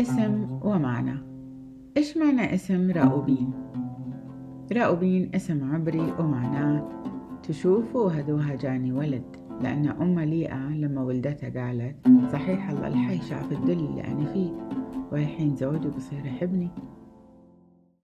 اسم ومعنى إيش معنى اسم راؤوبين؟ راؤوبين اسم عبري ومعناه تشوفوا هدوها جاني ولد لأن أم ليئة لما ولدتها قالت صحيح الله الحي شاف الدل اللي يعني أنا فيه والحين زوجي بصير يحبني